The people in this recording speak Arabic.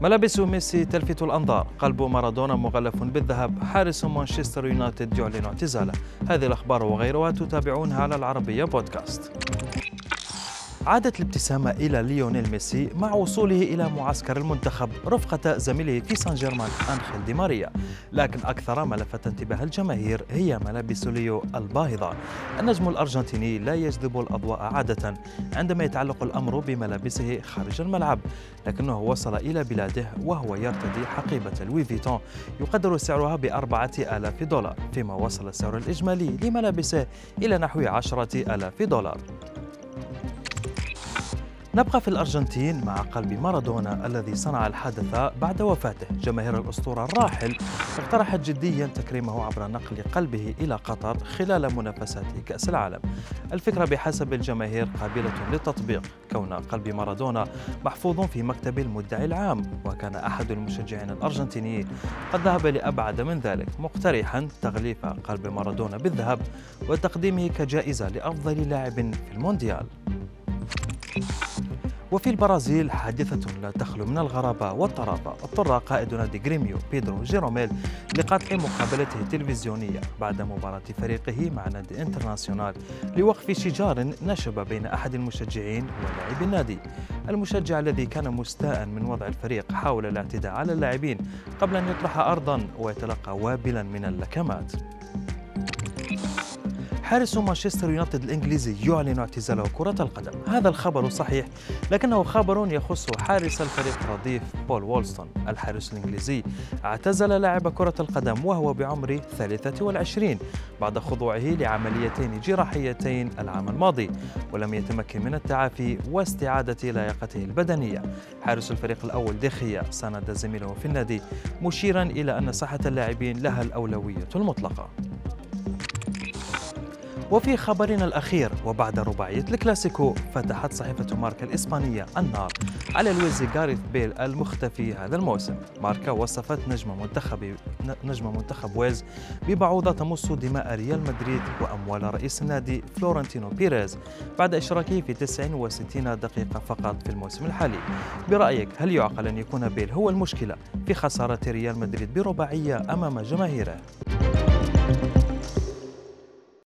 ملابس ميسي تلفت الأنظار. قلب مارادونا مغلف بالذهب حارس مانشستر يونايتد يعلن اعتزاله. هذه الأخبار وغيرها تتابعونها على العربية بودكاست. عادت الابتسامة إلى ليونيل ميسي مع وصوله إلى معسكر المنتخب رفقة زميله في سان جيرمان أنخيل دي ماريا. لكن أكثر ما لفت انتباه الجماهير هي ملابس ليو الباهظة. النجم الأرجنتيني لا يجذب الأضواء عادة عندما يتعلق الأمر بملابسه خارج الملعب. لكنه وصل إلى بلاده وهو يرتدي حقيبة لوي فيتون يقدر سعرها بأربعة آلاف دولار فيما وصل السعر الإجمالي لملابسه إلى نحو عشرة آلاف دولار. نبقى في الأرجنتين مع قلب مارادونا الذي صنع الحدث بعد وفاته. جماهير الأسطورة الراحل اقترحت جديا تكريمه عبر نقل قلبه إلى قطر خلال منافسات كأس العالم. الفكرة بحسب الجماهير قابلة للتطبيق كون قلب مارادونا محفوظ في مكتب المدعي العام وكان أحد المشجعين الأرجنتينيين قد ذهب لأبعد من ذلك مقترحا تغليف قلب مارادونا بالذهب وتقديمه كجائزة لأفضل لاعب في المونديال. وفي البرازيل حادثة لا تخلو من الغرابة والطرافة اضطر قائد نادي غريميو بيدرو جيروميل لقطع مقابلته التلفزيونية بعد مباراة فريقه مع نادي انترناسيونال لوقف شجار نشب بين أحد المشجعين ولاعب النادي. المشجع الذي كان مستاء من وضع الفريق حاول الاعتداء على اللاعبين قبل أن يطرح أرضا ويتلقى وابلا من اللكمات حارس مانشستر يونايتد الإنجليزي يعلن اعتزاله كرة القدم، هذا الخبر صحيح لكنه خبر يخص حارس الفريق الرديف بول وولستون، الحارس الإنجليزي اعتزل لاعب كرة القدم وهو بعمر 23 بعد خضوعه لعمليتين جراحيتين العام الماضي، ولم يتمكن من التعافي واستعادة لياقته البدنية. حارس الفريق الأول دي خيا ساند زميله في النادي مشيرا إلى أن صحة اللاعبين لها الأولوية المطلقة. وفي خبرنا الأخير وبعد رباعية الكلاسيكو فتحت صحيفة ماركا الإسبانية النار على الويلزي غاريث بيل المختفي هذا الموسم ماركا وصفت نجم منتخب نجم منتخب ويلز ببعوضة تمص دماء ريال مدريد وأموال رئيس النادي فلورنتينو بيريز بعد إشراكه في 69 دقيقة فقط في الموسم الحالي برأيك هل يعقل أن يكون بيل هو المشكلة في خسارة ريال مدريد برباعية أمام جماهيره؟